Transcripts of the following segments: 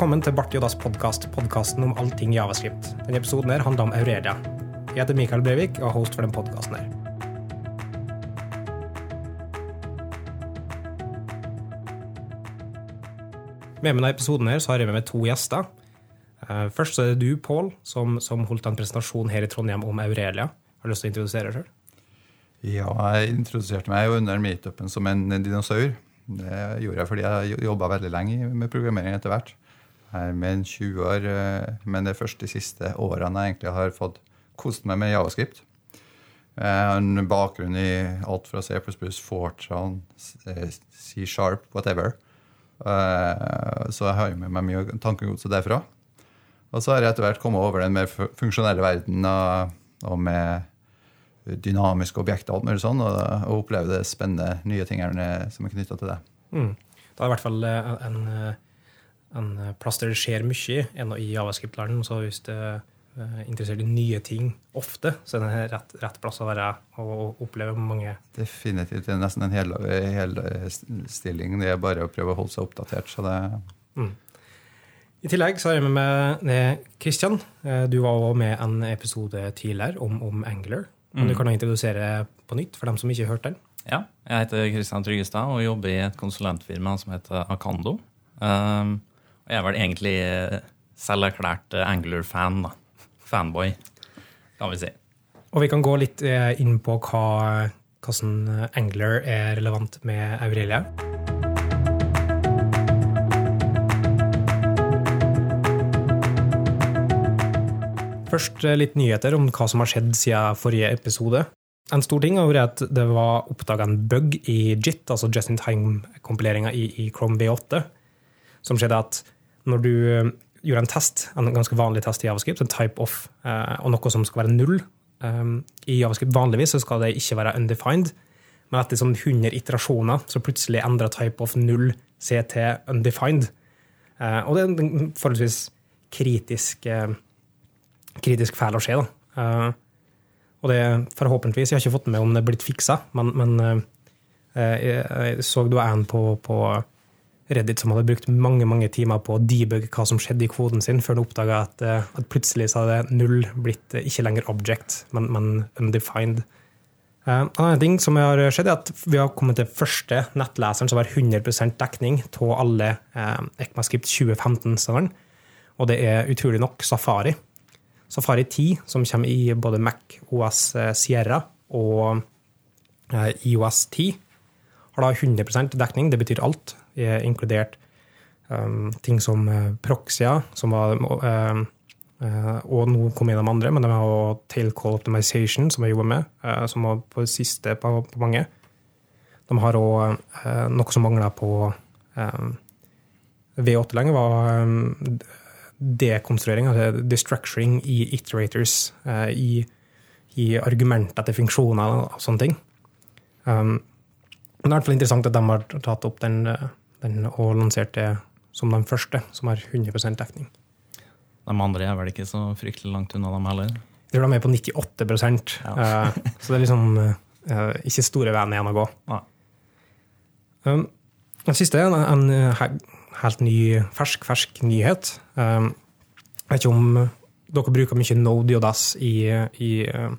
Velkommen til Bart Jodas podkast, podkasten om allting javascript. Denne episoden her handler om Aurelia. Jeg heter Mikael Breivik og er host for den podkasten her. Med meg i episoden her så har jeg med meg to gjester. Eh, Først så er det du, Pål, som, som holdt en presentasjon her i Trondheim om Aurelia. Har du lyst til å introdusere deg sjøl? Ja, jeg introduserte meg jo under meetupen som en dinosaur. Det gjorde jeg fordi jeg jobba veldig lenge med programmering etter hvert. Er med en 20 år, eh, men det er først de siste årene jeg egentlig har fått kost meg med javascript. Jeg har en bakgrunn i alt fra C++, Fortran, C-sharp, whatever. Eh, Så jeg har med meg mye tankegodset derfra. Og så har jeg etter hvert kommet over den mer funksjonelle verden og, med dynamiske objekter og alt mulig sånn, og, oppleve det spennende nye tingene som er knytta til det. Mm. Det er i hvert fall eh, en, eh, en plass der det skjer mye enn i javascript-verden. Så hvis du er interessert i nye ting ofte, så er det rett, rett plass å være og oppleve mange Definitivt. Det er nesten en hel, hel stilling. Det er bare å prøve å holde seg oppdatert. Så det, mm. I tillegg så har jeg med meg med Christian. Eh, Du var også med en episode tidligere om, om Angler. Om du kan kan introdusere på nytt for dem som ikke har hørt den? Ja, jeg heter Kristian Tryggestad og jobber i et konsulentfirma som heter Akando. Um, jeg er vel egentlig eh, selverklært eh, Angler-fan, da. Fanboy, kan vi si. Og vi kan gå litt eh, inn på hva, hvordan Angler er relevant med Aurelia. Først litt nyheter om hva som har skjedd siden forrige episode. En stor ting har vært at det var oppdaga en bug i JIT, altså Just in Time-kompileringa i Chrome V8, som skjedde at når du eh, gjorde en test, en ganske vanlig test i Javascript, en type of, eh, og noe som skal være null um, I Javascript vanligvis så skal det ikke være undefined, men etter sånn 100 iterasjoner så plutselig endrer type of null C til undefined. Eh, og det er en forholdsvis kritisk, eh, kritisk feil å skje. da. Eh, og det forhåpentligvis, Jeg har ikke fått med om det er blitt fiksa, men, men eh, jeg så det var en på, på Reddit som hadde brukt mange mange timer på å debugge hva som skjedde i koden sin, før han oppdaga at, eh, at plutselig så hadde null blitt eh, ikke lenger object, men, men undefined. Eh, En annen ting som har skjedd, er at vi har kommet til første nettleseren som har 100 dekning av alle ECMAScript 2015-standarden, og det er utrolig nok Safari. Safari 10, som kommer i både Mac OS Sierra og IOS 10, har da 100% dekning. Det betyr alt, inkludert um, ting som uh, Proxia, som var um, uh, Og nå kom inn de andre, men de har også Tailcall Optimization, som jeg jobber med, uh, som var på det siste på, på mange. De har òg uh, noe som mangla på um, V8 lenge, var um, dekonstruering, altså destructuring i iterators, i, i argumenter til funksjoner og sånne ting. Um, men det er i hvert fall interessant at de har tatt opp den, uh, den og lanserte som den første, som har 100% dekning. De andre er vel ikke så fryktelig langt unna dem heller. Jeg tror de er på 98 Ja. uh, så det er liksom uh, ikke store veien igjen å gå. Ja. Um, den siste er en, en uh, helt ny, fersk, fersk nyhet. Um, jeg vet ikke om dere bruker mye Node DAS i, i uh,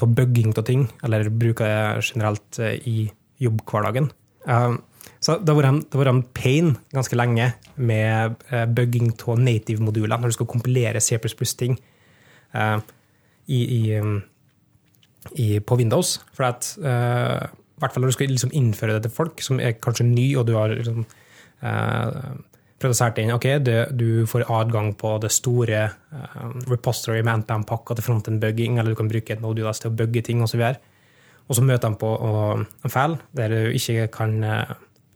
til bugging av ting, eller bruker det generelt i jobbhverdagen. Um, så det har vært en, det pain ganske lenge med uh, bugging av native-moduler når du skal kompilere C++-ting uh, i, i, um, i, på Windows. For at, uh, hvert fall når du skal liksom innføre det til folk som er kanskje ny, og du har liksom, prøvd å sære inn ok, du, du får adgang på det store repository med NPM-pakka til frontend-bugging, eller du kan bruke et Node.js til å bugge ting osv. Og så møter de på en feil der du ikke kan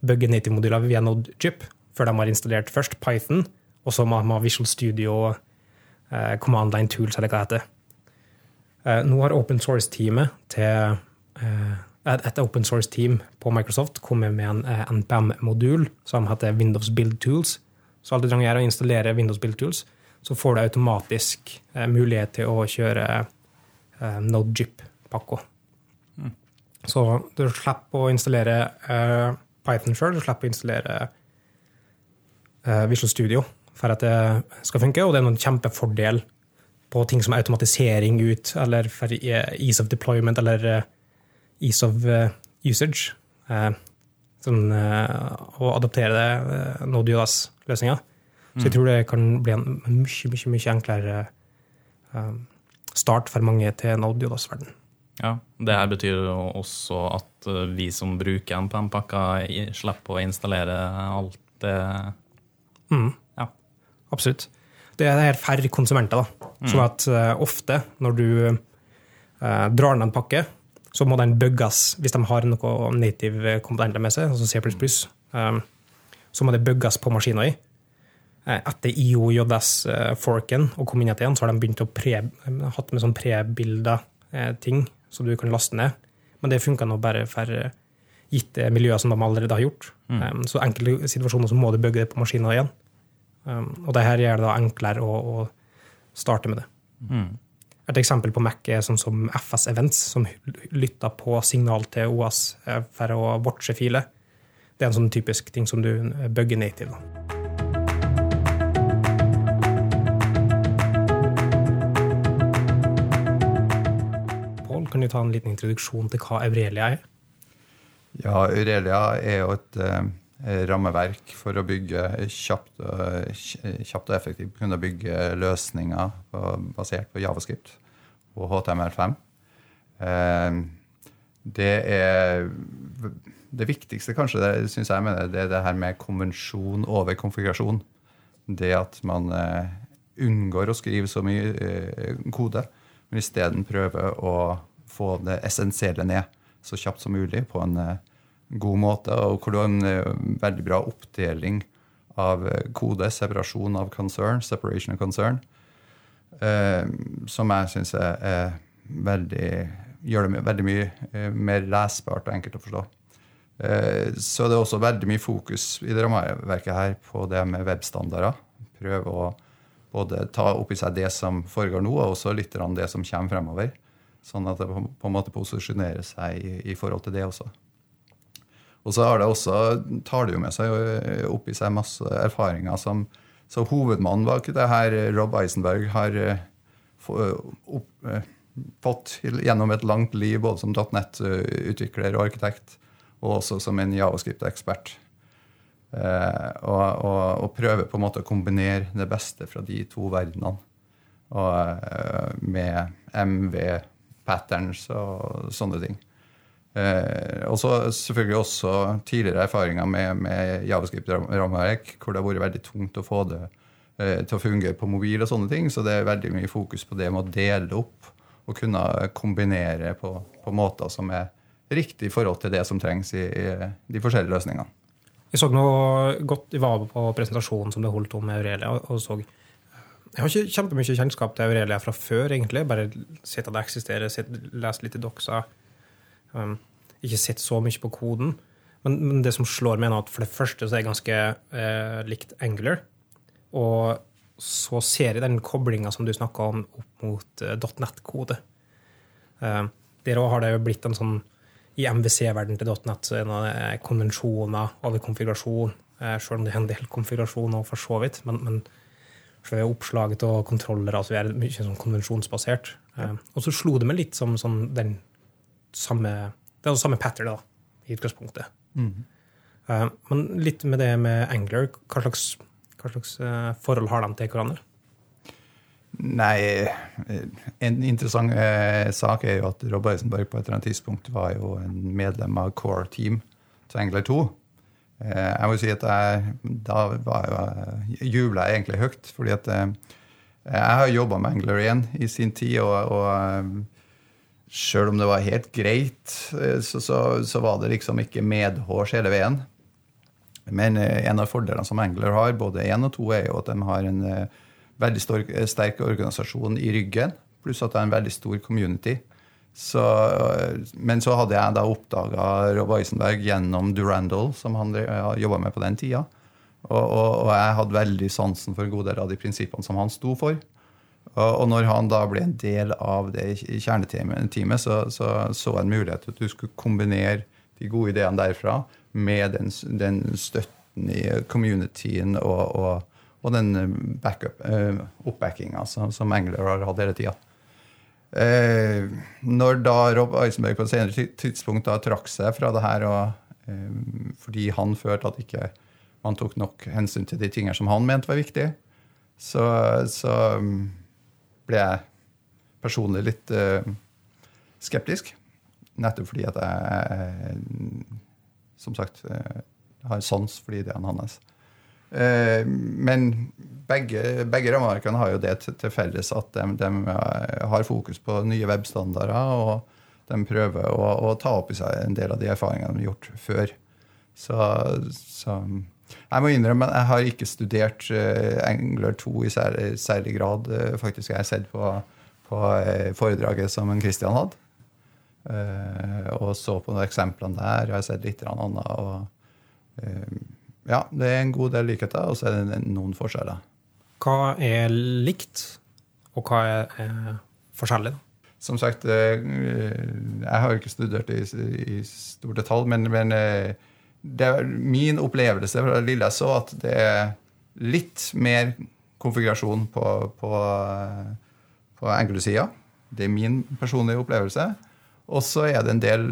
bugge native-moduler via Node-chip før de har installert først Python, og så må de ha Visual Studio, eh, Command Line Tools, eller hva det heter. Eh, nå har open source-teamet til eh, et, open source-team på Microsoft kommet med en eh, NPM-modul som heter Windows Build Tools. Så alt du trenger er å installere Windows Build Tools, så får du automatisk eh, mulighet til å kjøre uh, NodeJip-pakka. Så du slipper å installere eh, Python sjøl, du slipper å installere eh, Visual Studio. for at det skal funke, og det er noen kjempefordel på ting som automatisering ut, eller for ease of deployment, eller eh, ease of eh, usage. Eh, sånn, å adoptere det, Node.js-løsninga. Så jeg tror det kan bli en mye, mye, mye enklere start for mange til Node.js-verden. Ja, det her betyr jo også at vi som bruker en PAM-pakka, slipper å installere alt det mm. Ja, absolutt. Det er her færre konsumenter. da. Mm. Sånn at uh, ofte når du uh, drar ned en pakke, så må den bugges hvis de har noe native komponenter med seg, altså C++. Um, så må det bugges på maskina di. Etter IOJS-forken og inn så har de begynt å pre, hatt med sånn prebilda ting som du kan laste ned. Men det funka nå bare for gitte miljøer som de allerede har gjort. Mm. Um, så enkelte situasjoner så må du bygge det på maskiner igjen. Um, og det her gjør det da enklere å, å starte med det. Mm. Et eksempel på Mac er sånn som FS Events, som lytter på signal til OS eh, for å watche filer. Det er en sånn typisk ting som du bygger native. Da. Kan du ta en liten introduksjon til hva Aurelia er? Ja, Aurelia er jo et eh, rammeverk for å bygge kjapt, og, kjapt og effektivt kunne bygge løsninger på, basert på Javascript og HTML5. Uh, eh, det er det viktigste, kanskje, det synes jeg mener, det er det her med konvensjon over konfigurasjon. Det at man unngår å skrive så mye kode, men isteden prøver å få det essensielle ned så kjapt som mulig på en uh, god måte. Og hvor du har en uh, veldig bra oppdeling av uh, kode, separasjon av concern, separation of concern, som jeg syns er, veldig gjør det veldig mye mer lesbart og enkelt å forstå. Så det er også veldig mye fokus i det rammeverket her på det med webstandarder. Prøve å både ta opp i seg det som foregår nå, og også litt det som kommer fremover. Sånn at det på, en måte posisjonerer seg i, i, forhold til det også. Og så det også, tar det jo med seg eh, opp i seg masse erfaringer som Så hovedmannen bak det her, Rob Eisenberg, har eh, eh, fått gjennom et langt liv både som .net-utvikler og arkitekt, og også som en javascript-ekspert. Eh, og, og, og, prøve på en måte å kombinere det beste fra de to verdenene. Og, med MV patterns og sånne ting. Eh, og så selvfølgelig også tidligere erfaringer med, med javascript-rammeverk, hvor det har vært veldig tungt å få det eh, til å fungere på mobil og sånne ting. Så det er veldig mye fokus på det med å dele opp og kunne kombinere på, på måter som er riktig i forhold til det som trengs i, i de forskjellige løsningene. Jeg så noe godt i Vabe på presentasjonen som det holdt om Aurelia. og så jeg har ikke kjempemye kjennskap til Aurelia fra før, egentlig. Bare sett at det eksisterer, sett, lest litt i Doxa. Um, ikke sett så mye på koden. Men, men, det som slår meg, er at for det første så er jeg ganske eh, likt Angular. Og så ser jeg den koblinga som du snakka om, opp mot eh, .net-kode. Eh, der òg har det jo blitt en sånn I MVC-verdenen til .net så er det konvensjoner over konfigurasjon. Eh, selv om det er en del konfigurasjoner for så vidt. men, men for oppslaget og kontroller altså, Vi er mye sånn konvensjonsbasert. Ja. Uh, og så slo det meg litt som sånn, den samme Det er den samme pattern da, i utgangspunktet. Mm. Uh, men litt med det med Angler, hva slags, hva slags uh, forhold har de til hverandre? Nei, en interessant eh, sak er jo at Rob Eisenberg på et eller annet tidspunkt var jo en medlem av core team til Angler 2. Eh, jeg må si at jeg, da jubla jeg egentlig høyt. fordi at eh, jeg har jobba med Angler 1 i sin tid, og, og eh, sjøl om det var helt greit, så, så, så var det liksom ikke medhårs hele veien. Men en av fordelene som Angler har, både én og to, er jo at de har en veldig sterk organisasjon i ryggen, pluss at det er en veldig stor community. Så, men så hadde jeg da oppdaga Rob Eisenberg gjennom Durandal, som han jobba med på den tida. Og, og, og, jeg hadde veldig sansen for en god del av de prinsippene som han sto for. Og, og når han da ble en del av det kjerneteamet, så så, så en mulighet til at du skulle kombinere de gode ideene derfra med den, den støtten i communityen og, og den backup, uh, oppbackinga som, som Engler har hatt hele tida. Uh, når da Rob Eisenberg på et senere tidspunkt da trakk seg fra det her og, eh, fordi han følte at ikke man tok nok hensyn til de tingene som han mente var viktige, så, så um, ble jeg personlig litt skeptisk. Nettopp fordi at jeg, som sagt, har sans for ideene hans. Eh, men begge, begge rammeverkene har jo det til felles at de, de, eh, har fokus på nye webstandarder, og de prøver å, å, ta opp i seg en del av de erfaringene de har gjort før. Så, så jeg må innrømme jeg har ikke studert uh, Angler 2 i særlig, særlig grad. Faktisk jeg har sett på, på foredraget som en Christian hadde. og så på noen eksemplene der. Jeg har sett litt annet. Og, ja, det er en god del likheter, og så er det noen forskjeller. Hva er likt, og hva er forskjellig? Som sagt, eh, jeg har jo ikke studert i, i stor detalj, men, men eh, det er min opplevelse fra det lille jeg så, at det er litt mer konfigurasjon på, på, på enkeltsida. Det er min personlige opplevelse. Og så er det en del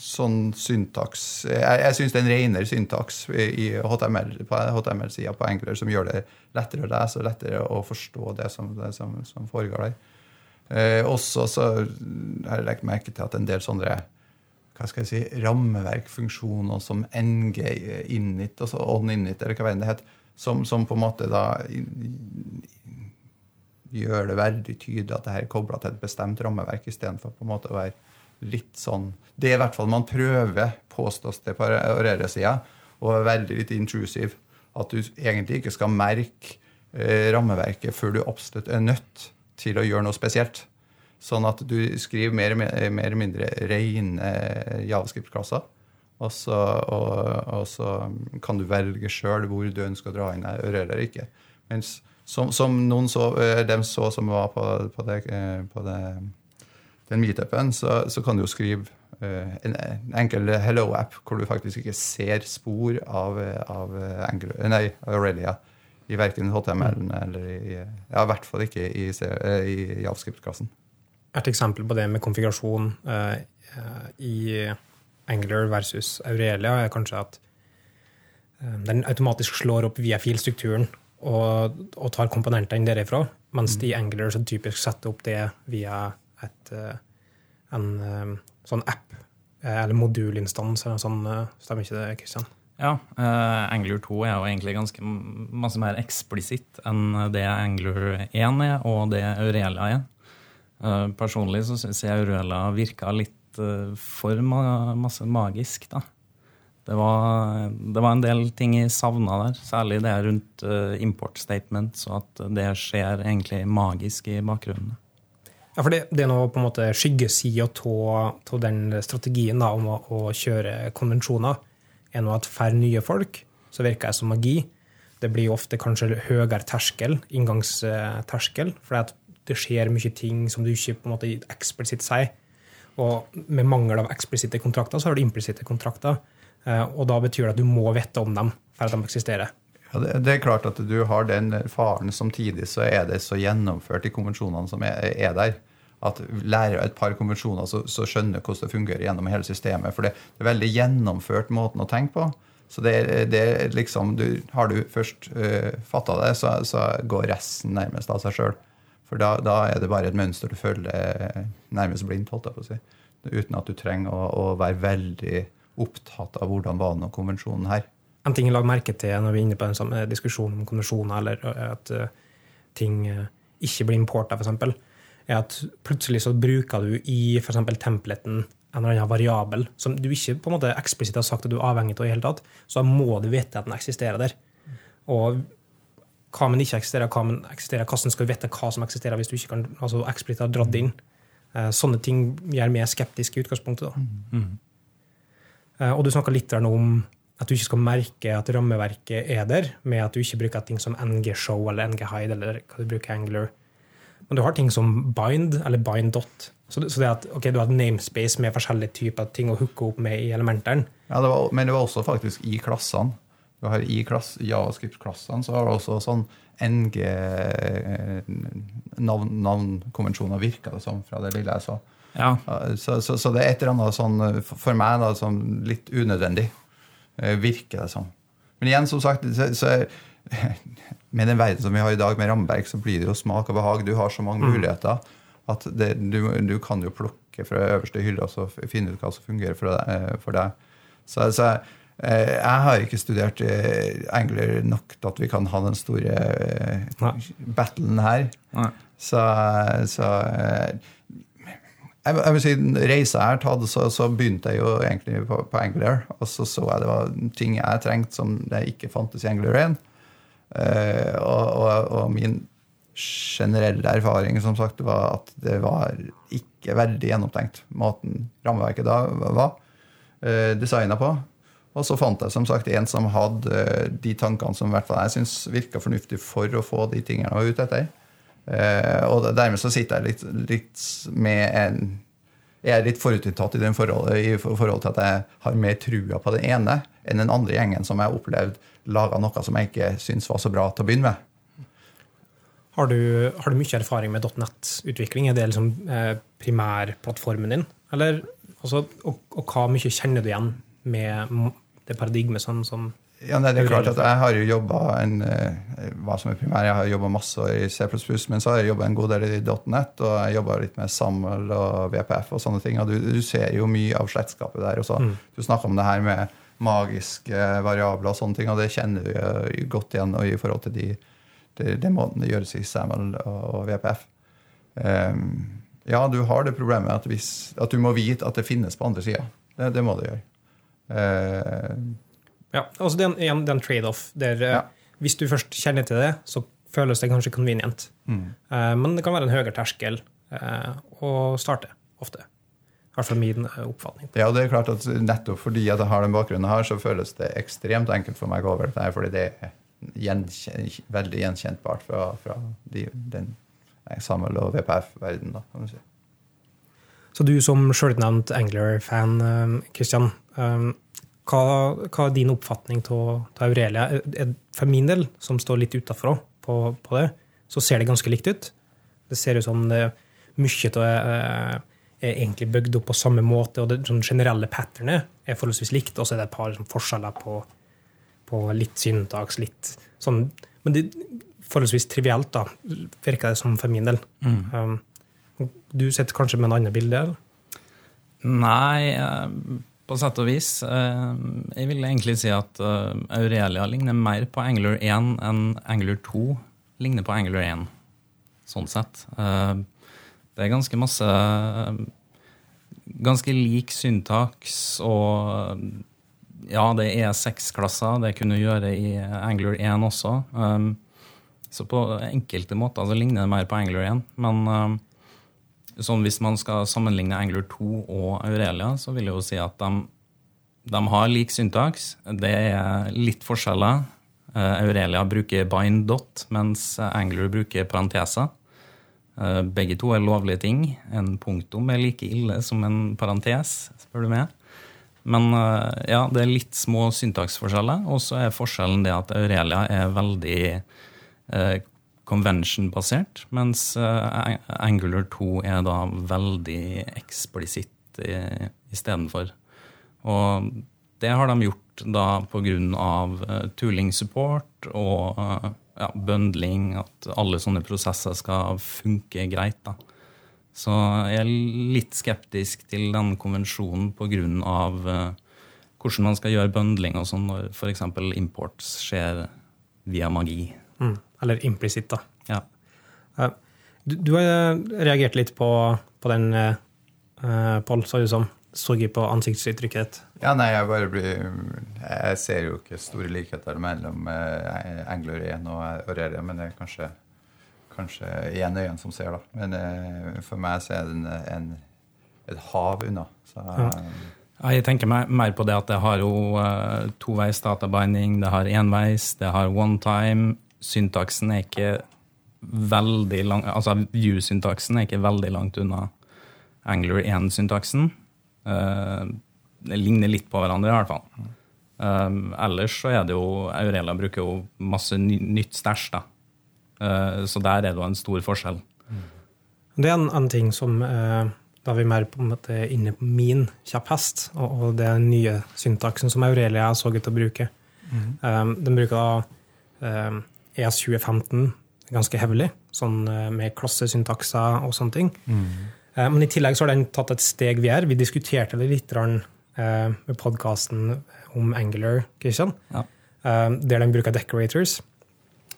sånn syntaks Jeg, jeg syns det er en renere syntaks i HTML, på HTML-sida på Angler som gjør det lettere å lese og lettere å forstå det som, det som, som foregår der. Eh, også så har jeg lagt merke til at en del sånne hva skal jeg si, rammeverkfunksjoner som NG init, altså on eller hva det heter, som, som på en måte da gjør det veldig tydelig at det her er kobla til et bestemt rammeverk, istedenfor å være litt sånn Det er i hvert fall man prøver, påstås det på Aurere-sida, og er veldig litt intrusive. At du egentlig ikke skal merke eh, rammeverket før du absolutt er nødt til å gjøre noe spesielt. Sånn at du skriver mer eller mindre rene javascript-klasser. Og og, og så, kan du velge sjøl hvor du ønsker å dra inn Aurere eller ikke. Mens som, som noen så, de dem så som var på, på, det, eh, på det, den meetupen, så, så, kan du jo skrive uh, en, enkel hello-app hvor du faktisk ikke ser spor av, av Anglo, nei, Aurelia i verken HTML-en eller i, ja, i hvert fall ikke i, i Javascript-klassen. Et eksempel på det med konfigurasjon uh, i Angler versus Aurelia er kanskje at den automatisk slår opp via filstrukturen og, og tar komponentene derifra. Mens mm. de Angler så typisk setter opp det via et, eh, en eh, sånn app, eh, eller modulinstans, eller noe sånt. Stemmer ikke det, Kristian? Ja, uh, Angler 2 er jo egentlig ganske masse mer eksplisitt enn det Angler 1 er, og det Aurelia er. Uh, personlig så syns jeg Aurelia virka litt uh, for ma masse magisk, da. Det var, det var, en del ting jeg savna der, særlig det rundt import statements, så at det skjer egentlig magisk i bakgrunnen. Ja, for det, det er noe på en måte skyggesida av den strategien da, om å, å, kjøre konvensjoner. Er noe at færre nye folk, så virker det som magi. Det blir ofte kanskje høyere terskel, inngangsterskel, for det skjer mye ting som du ikke på en måte eksplisitt sier. Og med mangel av eksplisitte kontrakter, så har du implisitte kontrakter. Eh, og da betyr det at du må vite om dem for at de eksisterer. Ja, det, det, er klart at du har den faren. Samtidig så er det så gjennomført i konvensjonene som er, er der. At lærer et par konvensjoner, så, så skjønner hvordan det fungerer gjennom hele systemet. For det, det er veldig gjennomført måten å tenke på. Så det, det liksom, du, Har du først uh, eh, fatta det, så, så, går resten nærmest av seg sjøl. For da, da, er det bare et mønster du følger nærmest blindt, holdt jeg på å si. Uten at du trenger å, å være veldig opptatt av hvordan var nå konvensjonen her. En ting jeg la merke til når vi er inne på en samme diskusjon om konvensjoner, eller at ting ikke blir importa, f.eks., er at plutselig så bruker du i f.eks. templeten en eller annen variabel som du ikke på en måte eksplisitt har sagt at du er avhengig av, i hele tatt, så da må du vite at den eksisterer der. Og hva men ikke eksisterer, hva men eksisterer, hvordan skal du vite hva som eksisterer hvis du ikke kan altså eksplisitt ha dratt inn? Sånne ting gjør meg skeptisk i utgangspunktet. da. Mm. mm. Eh, og du snakka litt om at du ikke skal merke at rammeverket er der, med at du ikke bruker ting som ng-show eller ng-hide eller hva du bruker Angler. Men du har ting som bind eller bind.dot. Så, det, så det at okay, du har et namespace med forskjellige typer ting å hooke opp med i elementene. Ja, det var, Men det var også faktisk i klassene. Du har I klass, Javascript-klassene så har du også sånn NG-navnkonvensjoner, virker det som, fra det lille jeg så. Ja. Så, så, så, det er et eller annet sånn, for meg da, sånn litt unødvendig, eh, virker det som. Men igjen, som sagt, så, så med den verden som vi har i dag, med rammeverk, så blir det jo smak og behag. Du har så mange mm. muligheter at det, du, du, kan jo plukke fra øverste hylle og så finne ut hva som fungerer for deg. Eh, for deg. Så, så Eh, jeg har ikke studert engler nok til at vi kan ha den store eh, battlen her. Nei. Så, så jeg, vil si, reisa jeg har tatt, så, så, begynte jeg jo egentlig på, på Angler. Og så så jeg det var ting jeg trengte som det ikke fantes i Angler 1. Uh, og, og, og, min generelle erfaring som sagt, var at det var ikke veldig gjennomtenkt, måten rammeverket da var uh, designa på. Og så fant jeg som sagt en som hadde eh, de tankene som jeg syns virka fornuftig for å få de tingene jeg var ute etter. Eh, og dermed så sitter jeg litt, litt med en jeg er litt forutinntatt i, forholdet, i forhold til at jeg har mer trua på den ene enn den andre gjengen som jeg har opplevd laga noe som jeg ikke syns var så bra til å begynne med. Har du, har du mye erfaring med .nett-utvikling? Er det liksom eh, primærplattformen din? Eller, altså, og, og, hva mye kjenner du igjen med det paradigmet som, som ja, nei, det er klart at Jeg har jo jobba eh, hva som er primær, jeg har jobba masse i C++, men så har jeg jobba en god del i .net, og jeg jobba litt med SAML og VPF og sånne ting. og Du, du ser jo mye av slektskapet der. også. Mm. Du snakker om det her med magiske variabler og sånne ting, og det kjenner du godt igjen i forhold til de, de, de måten det gjøres i SAML og VPF. Um, ehm, ja, du har det problemet at, hvis, at, du må vite at det finnes på andre sida. Det, det må du gjøre. Uh, ja, altså det er en, en trade-off. der eh, ja. Hvis du først kjenner til det, så føles det kanskje convenient. Mm. Uh, men det kan være en høyere terskel uh, å starte, ofte. I hvert fall min oppfatning. Ja, det er klart at Nettopp fordi jeg har den bakgrunnen her, så føles det ekstremt enkelt for meg å gå over dette, fordi det er gjenkjent, veldig gjenkjentbart fra, fra de, den SAML- og VPF-verdenen. kan du si. Så du som sjølutnevnt Angler-fan, Kristian, Um, hva, hva, er din oppfatning av Aurelia? For min del, som står litt utafra på, på, det, så ser det ganske likt ut. Det ser ut som det, mye av det er, er egentlig bygd opp på samme måte, og det sånn generelle patternet er forholdsvis likt, og så er det et par sånn, forskjeller på, på, litt syntaks, litt sånn Men det forholdsvis trivielt, da, virker det som for min del. Mm. Um, du sitter kanskje med en annen bilde? Eller? Nei. Um på sett og vis. Eh, jeg vil egentlig si at eh, Aurelia ligner mer på Angler 1 enn Angler 2 ligner på Angler 1, sånn sett. Eh, det er ganske masse Ganske lik syntaks og Ja, det er seks klasser. Det kunne gjøre i Angler 1 også. Så på enkelte måter så ligner det mer på Angler 1. Men sånn hvis man skal sammenligne Angler 2 og Aurelia, så vil jeg jo si at de, de har lik syntaks. Det er litt forskjeller. Uh, Aurelia bruker bind dot, mens Angler bruker parenteser. Uh, begge to er lovlige ting. En punktum er like ille som en parentes, spør du meg. Men uh, ja, det er litt små syntaksforskjeller. Og så er forskjellen det at Aurelia er veldig convention-basert, mens uh, Angular 2 er da veldig eksplisitt istedenfor. Og det har de gjort da på grunn av uh, tooling support og uh, ja, bøndling, at alle sånne prosesser skal funke greit. da. Så jeg er litt skeptisk til den konvensjonen av uh, hvordan man skal gjøre bøndling og sånn når f.eks. imports skjer via magi. Mm. Eller implisitt, da. Ja. Eh, du, du, har reagert litt på, på den, uh, Pål, sa du som. Så ikke på ansiktsuttrykket ditt. Ja, nei, jeg bare blir Jeg ser jo ikke store likheter mellom uh, engler igjen og Aurelia, men det er kanskje kanskje én øyne som ser, da. Men uh, for meg så er det en, en, et hav unna. Så, ja. Jeg tenker mer på det at det har jo uh, toveis databinding, det har enveis, det har one time, syntaksen er ikke veldig lang, altså View-syntaksen er ikke veldig langt unna Angler 1-syntaksen. Uh, det ligner litt på hverandre, i hvert fall. Um, ellers så er det jo Aurelia bruker jo masse ny, nytt stæsj, da. Uh, så der er det jo en stor forskjell. Det er en, en ting som eh, Da er vi mer på en måte inne på min kjepphest, og, og den nye syntaksen som Aurelia så ut til å bruke. Um, den bruker da um, ES 2015 ganske hevelig, sånn eh, med klassesyntakser og sånne ting. Mm. men i tillegg så har den tatt et steg videre. Vi diskuterte det litt eh, med podkasten om Angular, Christian, Ja. eh, der den bruker decorators.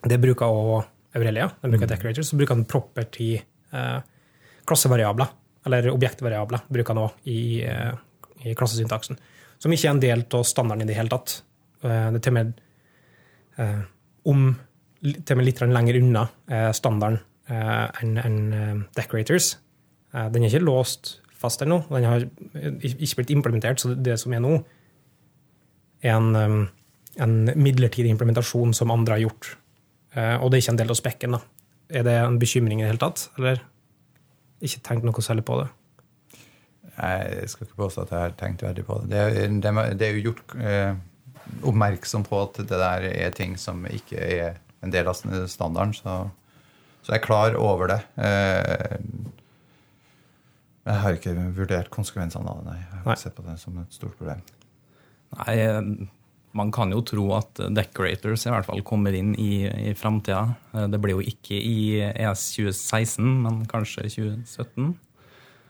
Det bruker også Aurelia. Den bruker decorators, Så bruker den property eh, klassevariabler, eller objektvariabler, bruker den også i, eh, i klassesyntaksen. Som ikke er en del av standarden i det hele tatt. Eh, det er til og med eh, om til og med litt lenger unna eh, standarden eh, enn en eh, decorators. Den er ikke låst fast ennå. Den har ikke blitt implementert, så det som er nå, er en, en midlertidig implementasjon som andre har gjort. Og det er ikke en del av spekken. da. Er det en bekymring i det hele tatt, eller ikke tenkt noe særlig på det? Jeg skal ikke påstå at jeg har tenkt veldig på det. Det det det er jo gjort eh, oppmerksom på at det der er ting som ikke er en del av standarden, så, så jeg er klar over det. Eh, jeg har ikke vurdert konsekvensene av det. Nei. Jeg har ikke sett på det som et stort problem. Nei, man kan jo tro at decorators i hvert fall kommer inn i, i framtida. Det blir jo ikke i ES 2016, men kanskje 2017.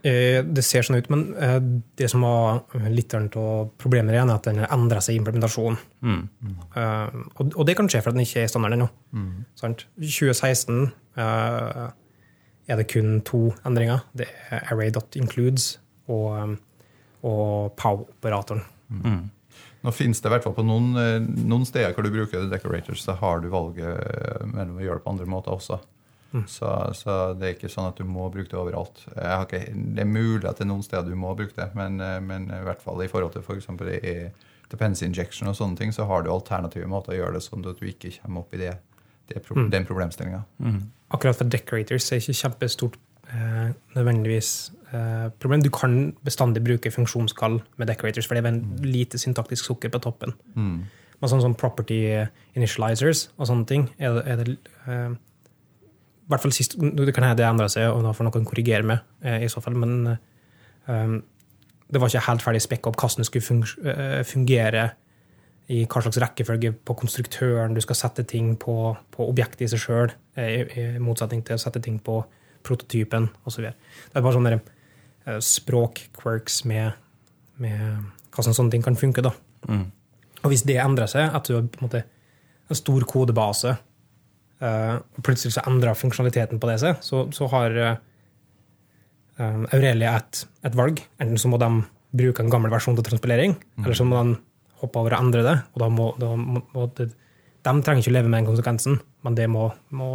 Eh, Det ser sånn ut, men eh, det som var litt av problemet igjen, er at den endrer seg i implementasjonen. Mm. Mm. og, det kan skje for at den ikke er standard ennå. Sant? I 2016 eh, er det kun to endringer. Det er array.includes og, og POW-operatoren. Mm. Nå finnes det i hvert fall på noen, noen steder hvor du bruker decorators, så har du valget mellom å gjøre det på andre måter også. Så, så det er ikke sånn at du må bruke det overalt. Jeg har ikke, det er mulig at det er noen steder du må bruke det, men, eh, men i hvert fall i forhold til f.eks. For i dependency injection og sånne ting, så har du alternative måter å gjøre det sånn at du ikke kommer opp i det, det pro den problemstillinga. Akkurat for decorators er det ikke kjempestort eh, nødvendigvis eh, problem. Du kan bestandig bruke funksjonskall med decorators, for det er en lite syntaktisk sukker på toppen. Mm. Men sånn som property initializers og sånne ting, er det, er det eh, hvert fall sist, Det kan hende det endrer seg, og da får noen korrigere meg, eh, i så fall, men um, det var ikke helt ferdig spekka opp hvordan det skulle fungere i hva slags rekkefølge på konstruktøren du skal sette ting på, på objektet i seg sjøl, i, i motsetning til å sette ting på prototypen osv. Det er bare sånne eh, språkquirks med, med hvordan sånne ting kan funke. da. Mm. Og hvis det endrer seg, at du har en måte en stor kodebase, plutselig så endrer funksjonaliteten på det seg, så, så har eh, um, Aurelia et, et valg. Enten så må de bruke en gammel versjon til transpilering, eller så må de hoppe over og endre det. Og da må, da må, må det, de trenger ikke leve med den konsekvensen, men det må, må,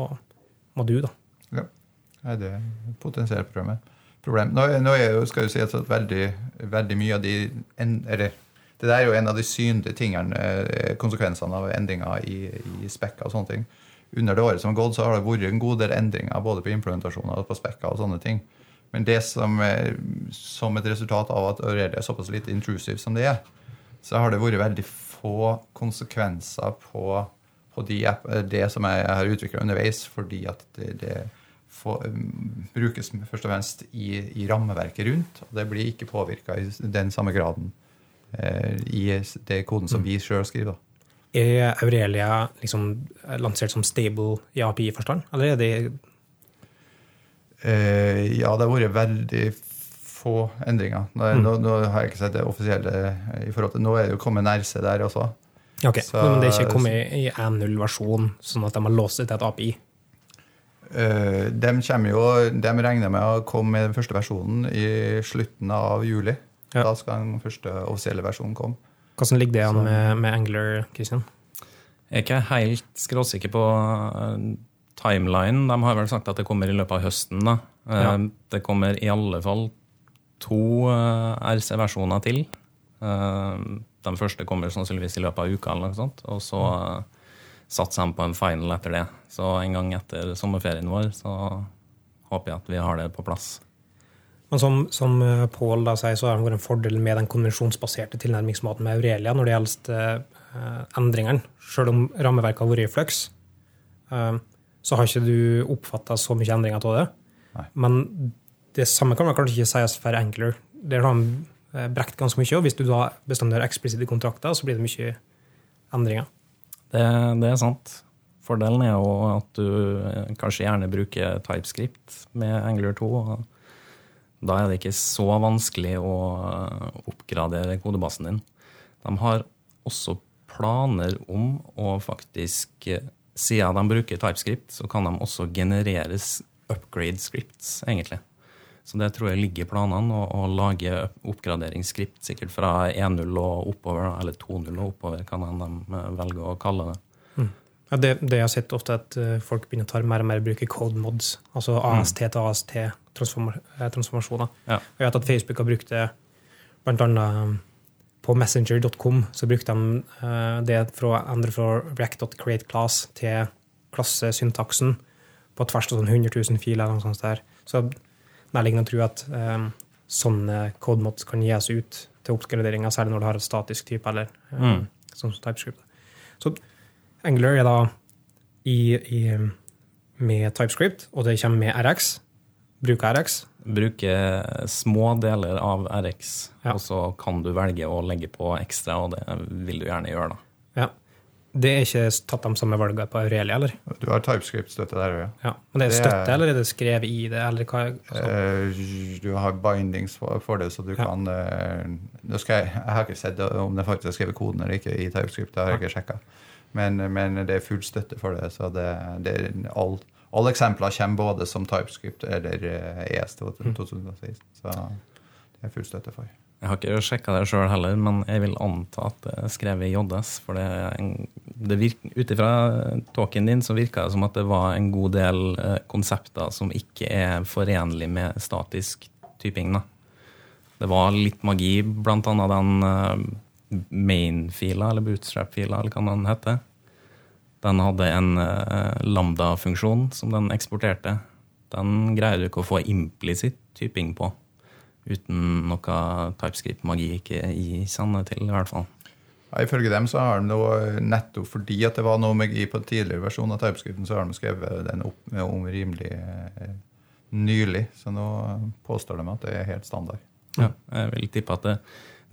må du, da. Ja. Nei, det er potensielt problemet. problem. Nå, nå jo, skal jo si at veldig, veldig mye av de en, eller, Det der er jo en av de synlige tingene, eh, konsekvensene av endringer i, i spekka og sånne ting. Under det året som har gått, så har det vært en god del endringer både på implementasjoner og på spekker og sånne ting. Men det som, er, som et resultat av at Aurelia er såpass lite intrusive som det er, så har det vært veldig få konsekvenser på, på de app, det som jeg har utvikla underveis, fordi at det, det får, brukes først og fremst i, i rammeverket rundt. Og det blir ikke påvirka i den samme graden eh, i det koden som vi sjøl skriver. da. Er Aurelia liksom lansert som stable i API-forstand, eller er det Eh, ja, det har vært veldig få endringer. Nå, Mm. nå, nå har jeg ikke sett det offisielle i forhold til Nå er det jo kommet Nerse der også. Ok, Så- Men det er ikke kommet i 1.0-versjon, sånn at de har låst det til et API? Eh, de, jo, de regner med å komme med den første versjonen i slutten av juli. Ja. Da skal den første offisielle versjonen komme. Hvordan ligger det an med, med Angler, Christian? Jeg er ikke helt skråsikker på eh, timeline. De har vel sagt at det kommer i løpet av høsten. da. Eh, Ja. Det kommer i alle fall to eh, RC-versjoner til. De Den første kommer sannsynligvis i løpet av uka, eller noe sånt. og så eh, satser de på en final etter det. Så en gang etter sommerferien vår så håper jeg at vi har det på plass. Men som, som eh, Pål sier, så har det vært en fordel med den konvensjonsbaserte tilnærmingsmåten med Aurelia når det gjelder eh, endringene. Selv om rammeverket har vært i flux, eh, så har ikke du oppfatta så mye endringer av det. Nei. Men det samme kan man kanskje ikke sies for Angler. Der har eh, brekt ganske mye, og hvis du da bestemmer eksplisitte kontrakter, så blir det mye endringer. Det, det er sant. Fordelen er jo at du kanskje gjerne bruker TypeScript med Angler 2. og Da er det ikke så vanskelig å oppgradere kodebasen din. De har også planer om å faktisk eh, Siden de bruker TypeScript, så kan de også genereres upgrade scripts, egentlig. Så det tror jeg ligger i planene, å, å lage oppgraderingsskript sikkert fra 1.0 og oppover, eller 2.0 og oppover, kan de eh, velge å kalle det. Ja, det, det jeg har sett ofte, er at eh, folk begynner å ta mer og mer bruk i code mods, altså AST til AST-transformasjoner. Ja. Jeg vet at Facebook har brukt det blant annet um, på messenger.com, så brukte de eh, det fra å endre fra react.createClass til klassesyntaksen på tvers av sånn 100 000 filer. eller noe sånt der. Så nærliggende å tro at um, sånne codemods kan gis ut til oppgraderinger, særlig når du har et statisk type, eller um, Mm. sånn som TypeScript. Så Angler er da i, i, med TypeScript, og det kommer med RX. Bruker RX. Bruke små deler av RX, Ja. og så kan du velge å legge på ekstra, og det vil du gjerne gjøre, da. Ja. Det er ikke tatt de samme valgene på Aurelia, eller? Du har TypeScript-støtte der òg, ja. Ja. Men det er Det er- støtte, eller er det skrevet i det? Eller hva? Altså, Eh, Du har bindings for, det, så du Ja. kan eh, nå skal jeg, jeg har ikke sett om det faktisk er skrevet koden eller ikke i TypeScript. Det har jeg ikke sjekka. Men, men det er full støtte for det. Så det, det er all, alle eksempler kommer både som TypeScript eller ES til 2016. Så det er full støtte for. Jeg har ikke sjekka det sjøl heller, men jeg vil anta at det er skrevet i JS. For det, det ut ifra talken din så virka det som at det var en god del eh, konsepter som ikke er forenlig med statisk typing. Da. Det var litt magi, blant annet den eh, main-fila, eller bootstrap-fila, eller hva den heter. Den hadde en uh, lambda-funksjon som den eksporterte. Den greier du ikke å få implisitt typing på uten noe TypeScript-magi ikke i kjenner til, i hvert fall. Ja, ifølge dem så har de noe, nettopp fordi at det var noe magi på tidligere versjon av TypeScripten, så har de skrevet den opp med om rimelig eh, nylig. Så nå påstår de at det er helt standard. Ja, jeg vil tippe at det,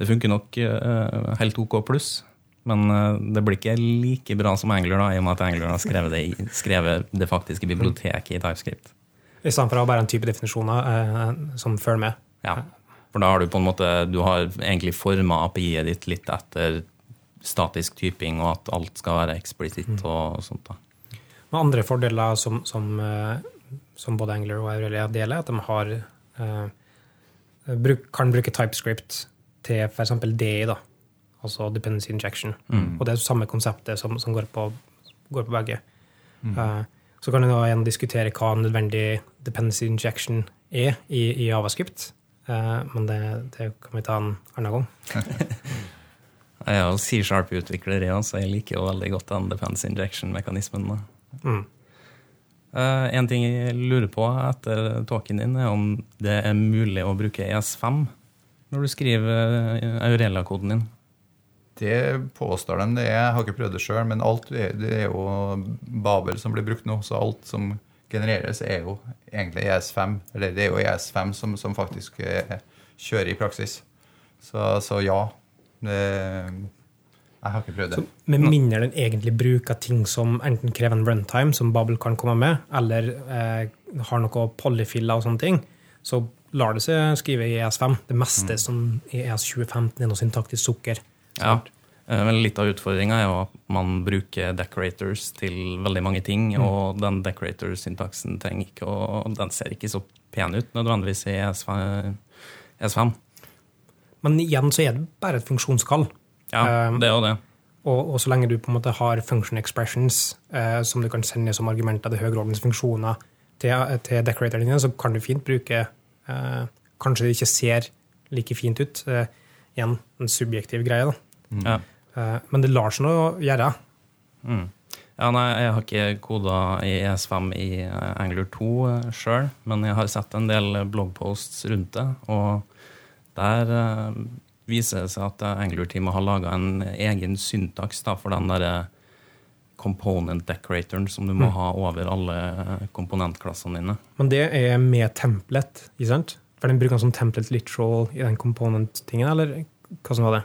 det funker nok eh, helt OK pluss. Men eh, det blir ikke like bra som Angler, da, i og med at Angler har skrevet det, i, skrevet det faktiske biblioteket i TypeScript. I stedet for å ha bare en type definisjoner eh, som følger med. Ja. For da har du på en måte Du har egentlig forma API-et ditt litt etter statisk typing, og at alt skal være eksplisitt og sånt. da. Men andre fordeler som, som, eh, som både Angler og Aurelia deler, er at de har, eh, bruk, kan bruke TypeScript til f.eks. DI, da. Altså dependency injection. Og det er det samme konseptet som, som går, på, går på begge. Eh, så kan du da igjen diskutere hva nødvendig dependency injection er i, i Javascript, uh, men det, det kan vi ta en annen gang. Jeg er jo C-sharp-utvikler, ja, så jeg liker jo veldig godt den dependency injection-mekanismen. Mm. Uh, en ting jeg lurer på etter talken din, er om det er mulig å bruke ES5 når du skriver Aurelia-koden din. Det påstår de det er. Jeg har ikke prøvd det sjøl, men alt det er jo Babel som blir brukt nå. Så alt som genereres, er jo egentlig ES5. Eller det er jo ES5 som, som faktisk eh, kjører i praksis. Så, så ja. Det, jeg har ikke prøvd det. Så med mindre den egentlig bruker ting som enten krever en runtime, som Babel kan komme med, eller eh, har noe polyfiller og sånne ting, så lar det seg skrive i ES5. Det meste som i ES2015 er noe syntaktisk sukker. Ja. Eh, Men litt av utfordringa er jo at man bruker decorators til veldig mange ting, og den decorator-syntaksen trenger ikke å Den ser ikke så pen ut nødvendigvis i ES5. ES5. Men igjen så er det bare et funksjonskall. Ja, Um, det er jo det. Og, og så lenge du på en måte har function expressions eh, som du kan sende som argumenter til ordens funksjoner til, til decoratoren din, så kan du fint bruke eh, Kanskje det ikke ser like fint ut. Eh, igjen en subjektiv greie, da. Ja. Eh, men det lar seg nå gjøre. Mm. Ja, nei, Jeg har ikke koda i ES5 i eh, Angler 2 sjøl, men jeg har sett en del bloggposts rundt det. Og der uh, viser det seg at Angler-teamet har laga en egen syntaks da, for den derre component decoratoren som du må mm. ha over alle komponentklassene dine. Men det er med templet, ikke sant? For den bruker som templet literal i den component-tingen, eller hva som var det?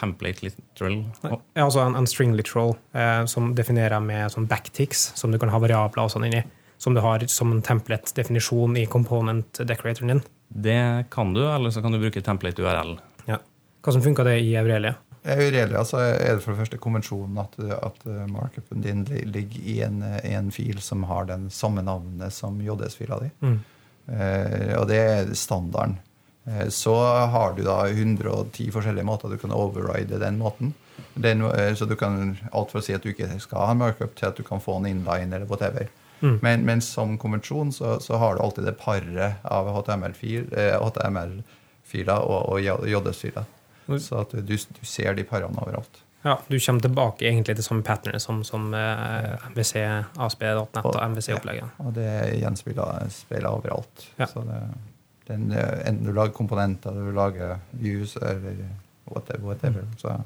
Template literal? Ja, altså en, en string literal eh, som definerer med sånn backticks, som du kan ha variabler og sånn inni. Som du har som en template-definisjon i component decoratoren din. Det kan du, eller så kan du bruke template URL. Ja. Hva som funka det i Aurelia? I Aurelia så er det for det første konvensjonen at, at markupen din ligger i en, i en, fil som har den samme navnet som JS-fila di. Mm. Eh, og det er standarden. Eh, så har du da 110 forskjellige måter du kan override den måten. Den, eh, så du kan alt for å si at du ikke skal ha en markup, til at du kan få en inline eller whatever. Mm. Men, men, som konvensjon så, så, har du alltid det paret av HTML-filer HTML og, og JS-filer. Så at du, du, ser de parene overalt. Ja, Du kommer tilbake egentlig til samme pattern som, som uh, MVC, ASP.net og MVC-opplegget. Ja, og det gjenspeiler overalt. Ja. Så det, den, enten du lager komponenter, du lager views eller whatever. whatever. Mm. Så.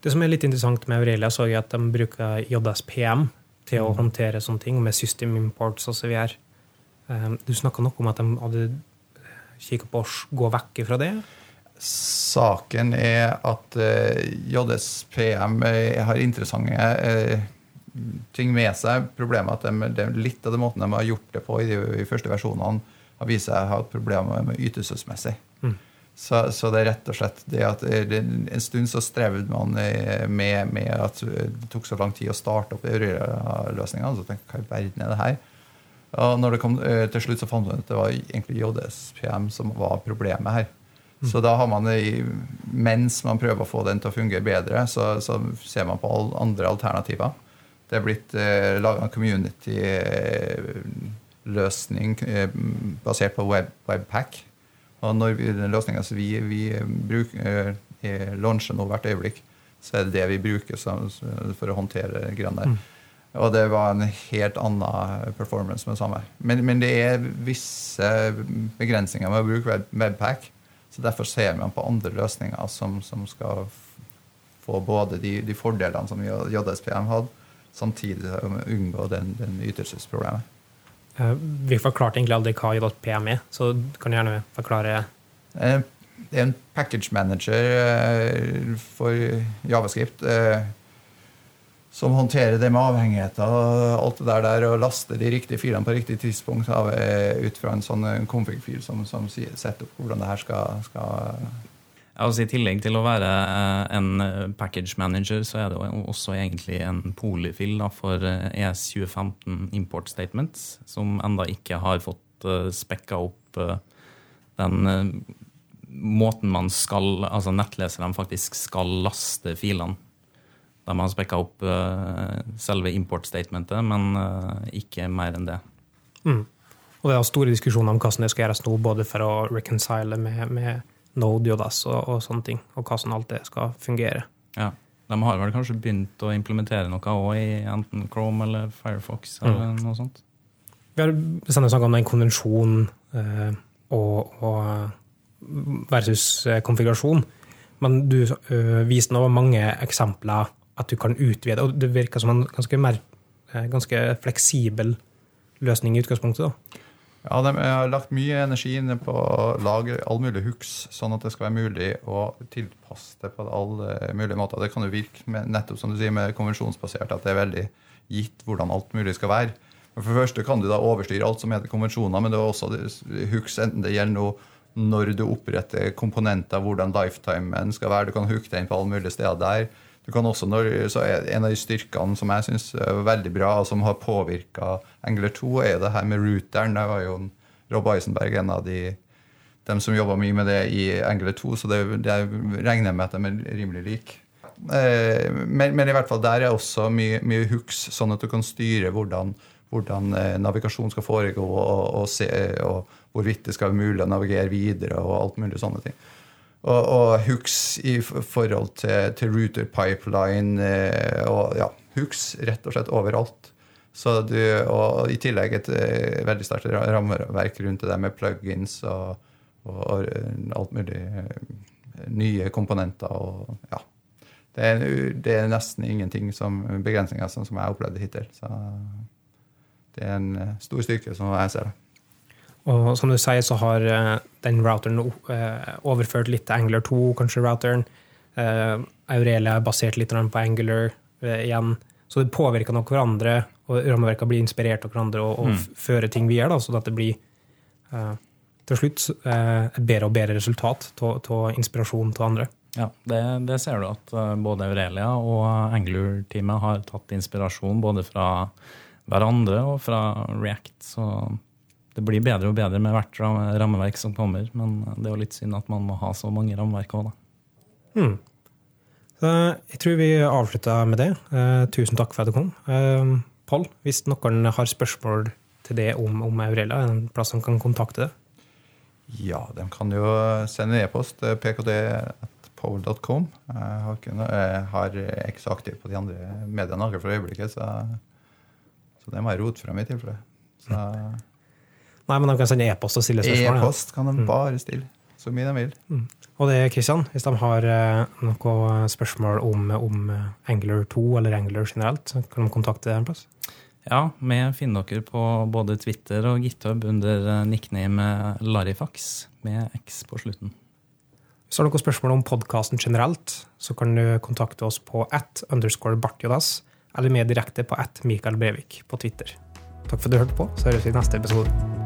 Det som er litt interessant med Aurelia, så er at de bruker JSPM til å mm. håndtere sånne ting, med system imports osv. Um, du snakka noe om at de hadde kikka på å gå vekk fra det? Saken er at eh, JSPM eh, har interessante ting med seg. Problemet er at de, de, litt av den måten de har gjort det på i de, i første versjonene, har vist seg å ha et problem med ytelsesmessig. Mm. Så, så, det er rett og slett det at en stund så strevde man med, med, at det tok så lang tid å starte opp løsningene. Så tenkte jeg, hva i verden er det her? Og når det kom til slutt, så fant man ut at det var egentlig JSPM som var problemet her. Så da har man, mens man prøver å få den til å fungere bedre, så, så ser man på alle andre alternativer. Det er blitt eh, laga en community-løsning eh, basert på web, Webpack. Og når vi, den løsninga som vi, vi bruker, eh, launcher nå hvert øyeblikk, så er det det vi bruker for å håndtere greiene der. Mm. Og det var en helt annen performance med det samme. Men, men det er visse begrensninger med å bruke Webpack. Så Derfor ser man på andre løsninger som, som skal få både de, de, fordelene som JSPM hadde, samtidig som å unngå den, den ytelsesproblemet. Uh, vi forklarte egentlig aldri hva JSPM er, så du kan gjerne forklare. Det er en package manager uh, for Javascript som håndterer det med avhengigheter og alt det der, der og laster de riktige filene på riktig tidspunkt eh, ut fra en sånn eh, config-fil som, som, setter opp hvordan det her skal, skal Altså, I tillegg til å være eh, en package manager, så er det også egentlig en polifil da, for ES2015 e import statements, som enda ikke har fått spekka opp den måten man skal, altså nettleserne faktisk skal laste filene de har spekka opp selve import-statementet, men uh, ikke mer enn det. Mm. Og det er store diskusjoner om hvordan det skal gjøres nå, både for å reconcile med, med Node, JS og, og, sånne ting, og hvordan alt det skal fungere. Ja. De har vel kanskje begynt å implementere noe òg i enten Chrome eller Firefox eller mm. noe sånt? Vi har snakka om den konvensjonen eh, og, og versus konfigurasjon. Men du uh, viste nå mange eksempler at du kan utvide. Og det virker som en ganske, mer, eh, ganske fleksibel løsning i utgangspunktet. da. Ja, De har lagt mye energi inn på å lage all mulig hooks, sånn at det skal være mulig å tilpasse det på alle mulige måter. Det kan jo virke med, nettopp som du sier, med konvensjonsbasert, at det er veldig gitt hvordan alt mulig skal være. For det første kan du da overstyre alt som heter konvensjoner, men det er også hooks, enten det gjelder noe når du oppretter komponenter, hvordan lifetimen skal være. Du kan hooke den på alle mulige steder der. Du kan også, når, så En av de styrkene som jeg syns er veldig bra, og som har påvirka Engler 2, er det her med routeren. Det var jo Rob Eisenberg en av de dem som jobba mye med det i Engler 2, så det, det regner jeg med at de er rimelig like. Eh, men, men, i hvert fall der er også mye, mye hooks, sånn at du kan styre hvordan, hvordan eh, navigasjon skal foregå, og, og, se, og hvorvidt det skal være mulig å navigere videre, og alt mulig sånne ting. Og, og hooks i forhold til, til router pipeline eh, og ja, hooks rett og slett overalt. Så du, og i tillegg et eh, veldig sterkt ra- rammeverk rundt det der med plugins og, og, og eh, alt mulig nye komponenter og ja. Det er, det er nesten ingenting som begrensninger som, som jeg har opplevd hittil. Så det er en stor styrke, som jeg ser det. Og som du sier, så har eh, den routeren eh, overført litt til Angular 2, kanskje routeren. Eh, Aurelia er basert litt på Angular igjen. Så det påvirker nok hverandre, og rammeverka blir inspirert av hverandre og, og Mm. fører ting videre, sånn at det blir til slutt et bedre og bedre resultat av inspirasjon til andre. Ja, det, det ser du at både Aurelia og Angular-teamet har tatt inspirasjon både fra hverandre og fra React. Så det blir bedre og bedre med hvert rammeverk som kommer. Men det er jo litt synd at man må ha så mange rammeverk òg, da. Hmm. Så jeg tror vi avslutter med det. Eh, tusen takk for at du kom. Eh, Pål, hvis noen har spørsmål til det om, om Aurelia, er det en plass de kan kontakte deg? Ja, de kan jo sende en e-post til pkd.pole.com. Jeg har ikke jeg har- er ikke så aktiv på de andre mediene akkurat for øyeblikket, så, så det må jeg rote frem i tilfelle. Så Nei, men de kan sende e-post og stille spørsmål. e-post kan de bare stille så mye de vil. Og det er Kristian, hvis de har eh, noen spørsmål om, om Angler Angular 2 eller Angular generelt, så kan de kontakte deg en plass. Ja, vi finner dere på både Twitter og GitHub under eh, nickname Larifax med X på slutten. Hvis du har noen spørsmål om podkasten generelt, så kan du kontakte oss på at underscore bartjodas, eller mer direkte på at Mikael Brevik på Twitter. Takk for at du hørte på, så høres vi i neste episode.